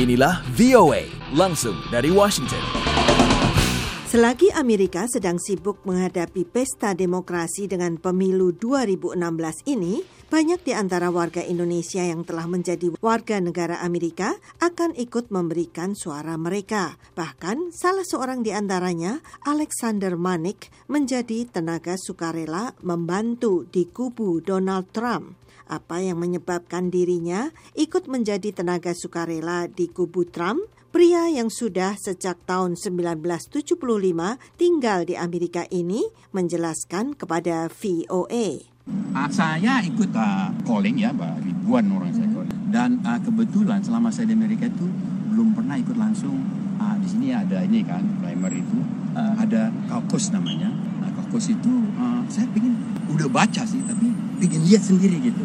Inilah VOA langsung dari Washington. Selagi Amerika sedang sibuk menghadapi pesta demokrasi dengan pemilu 2016 ini, banyak di antara warga Indonesia yang telah menjadi warga negara Amerika akan ikut memberikan suara mereka. Bahkan salah seorang di antaranya, Alexander Manik, menjadi tenaga sukarela membantu di kubu Donald Trump apa yang menyebabkan dirinya ikut menjadi tenaga sukarela di kubu Trump, pria yang sudah sejak tahun 1975 tinggal di Amerika ini menjelaskan kepada VOA. Uh, saya ikut uh, calling ya, Pak, ribuan orang saya calling. Dan uh, kebetulan selama saya di Amerika itu belum pernah ikut langsung. Uh, di sini ada ini kan, primer itu, uh, ada caucus namanya. Nah, caucus itu uh, saya ingin udah baca sih, tapi ingin lihat sendiri gitu.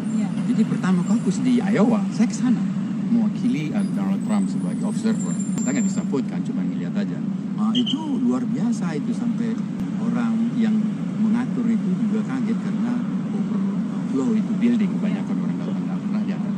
Jadi pertama caucus di Iowa, saya ke sana mewakili uh, Donald Trump sebagai observer. Kita nggak bisa vote kan, cuma ngeliat aja. Uh, itu luar biasa itu sampai orang yang mengatur itu juga kaget karena overflow itu building kebanyakan orang nggak pernah. Gitu.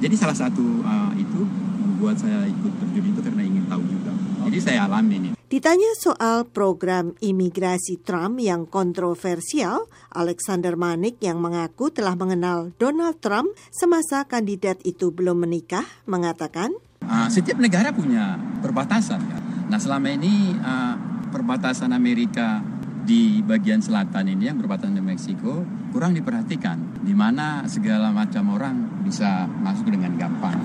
Jadi salah satu uh, itu membuat saya ikut terjun itu karena ingin tahu juga. Jadi saya alami ini. Ditanya soal program imigrasi Trump yang kontroversial, Alexander Manik yang mengaku telah mengenal Donald Trump semasa kandidat itu belum menikah mengatakan, uh, setiap negara punya perbatasan. Ya. Nah selama ini uh, perbatasan Amerika di bagian selatan ini yang berbatasan dengan Meksiko kurang diperhatikan, di mana segala macam orang bisa masuk dengan gampang.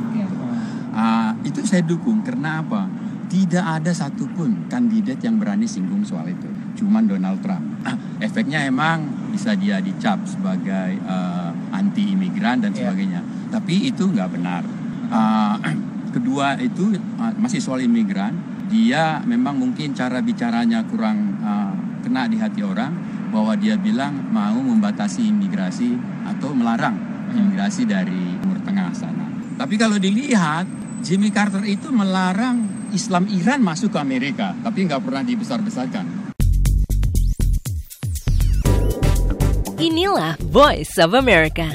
Uh, itu saya dukung karena apa? Tidak ada satupun kandidat yang berani singgung soal itu. Cuman Donald Trump. Ah, efeknya emang bisa dia dicap sebagai uh, anti imigran dan iya. sebagainya. Yeah. Tapi itu nggak benar. Uh, kedua itu uh, masih soal imigran. Dia memang mungkin cara bicaranya kurang uh, kena di hati orang bahwa dia bilang mau membatasi imigrasi atau melarang imigrasi dari Timur Tengah sana. Tapi kalau dilihat Jimmy Carter itu melarang Islam Iran masuk ke Amerika, tapi nggak pernah dibesar-besarkan. Inilah Voice of America.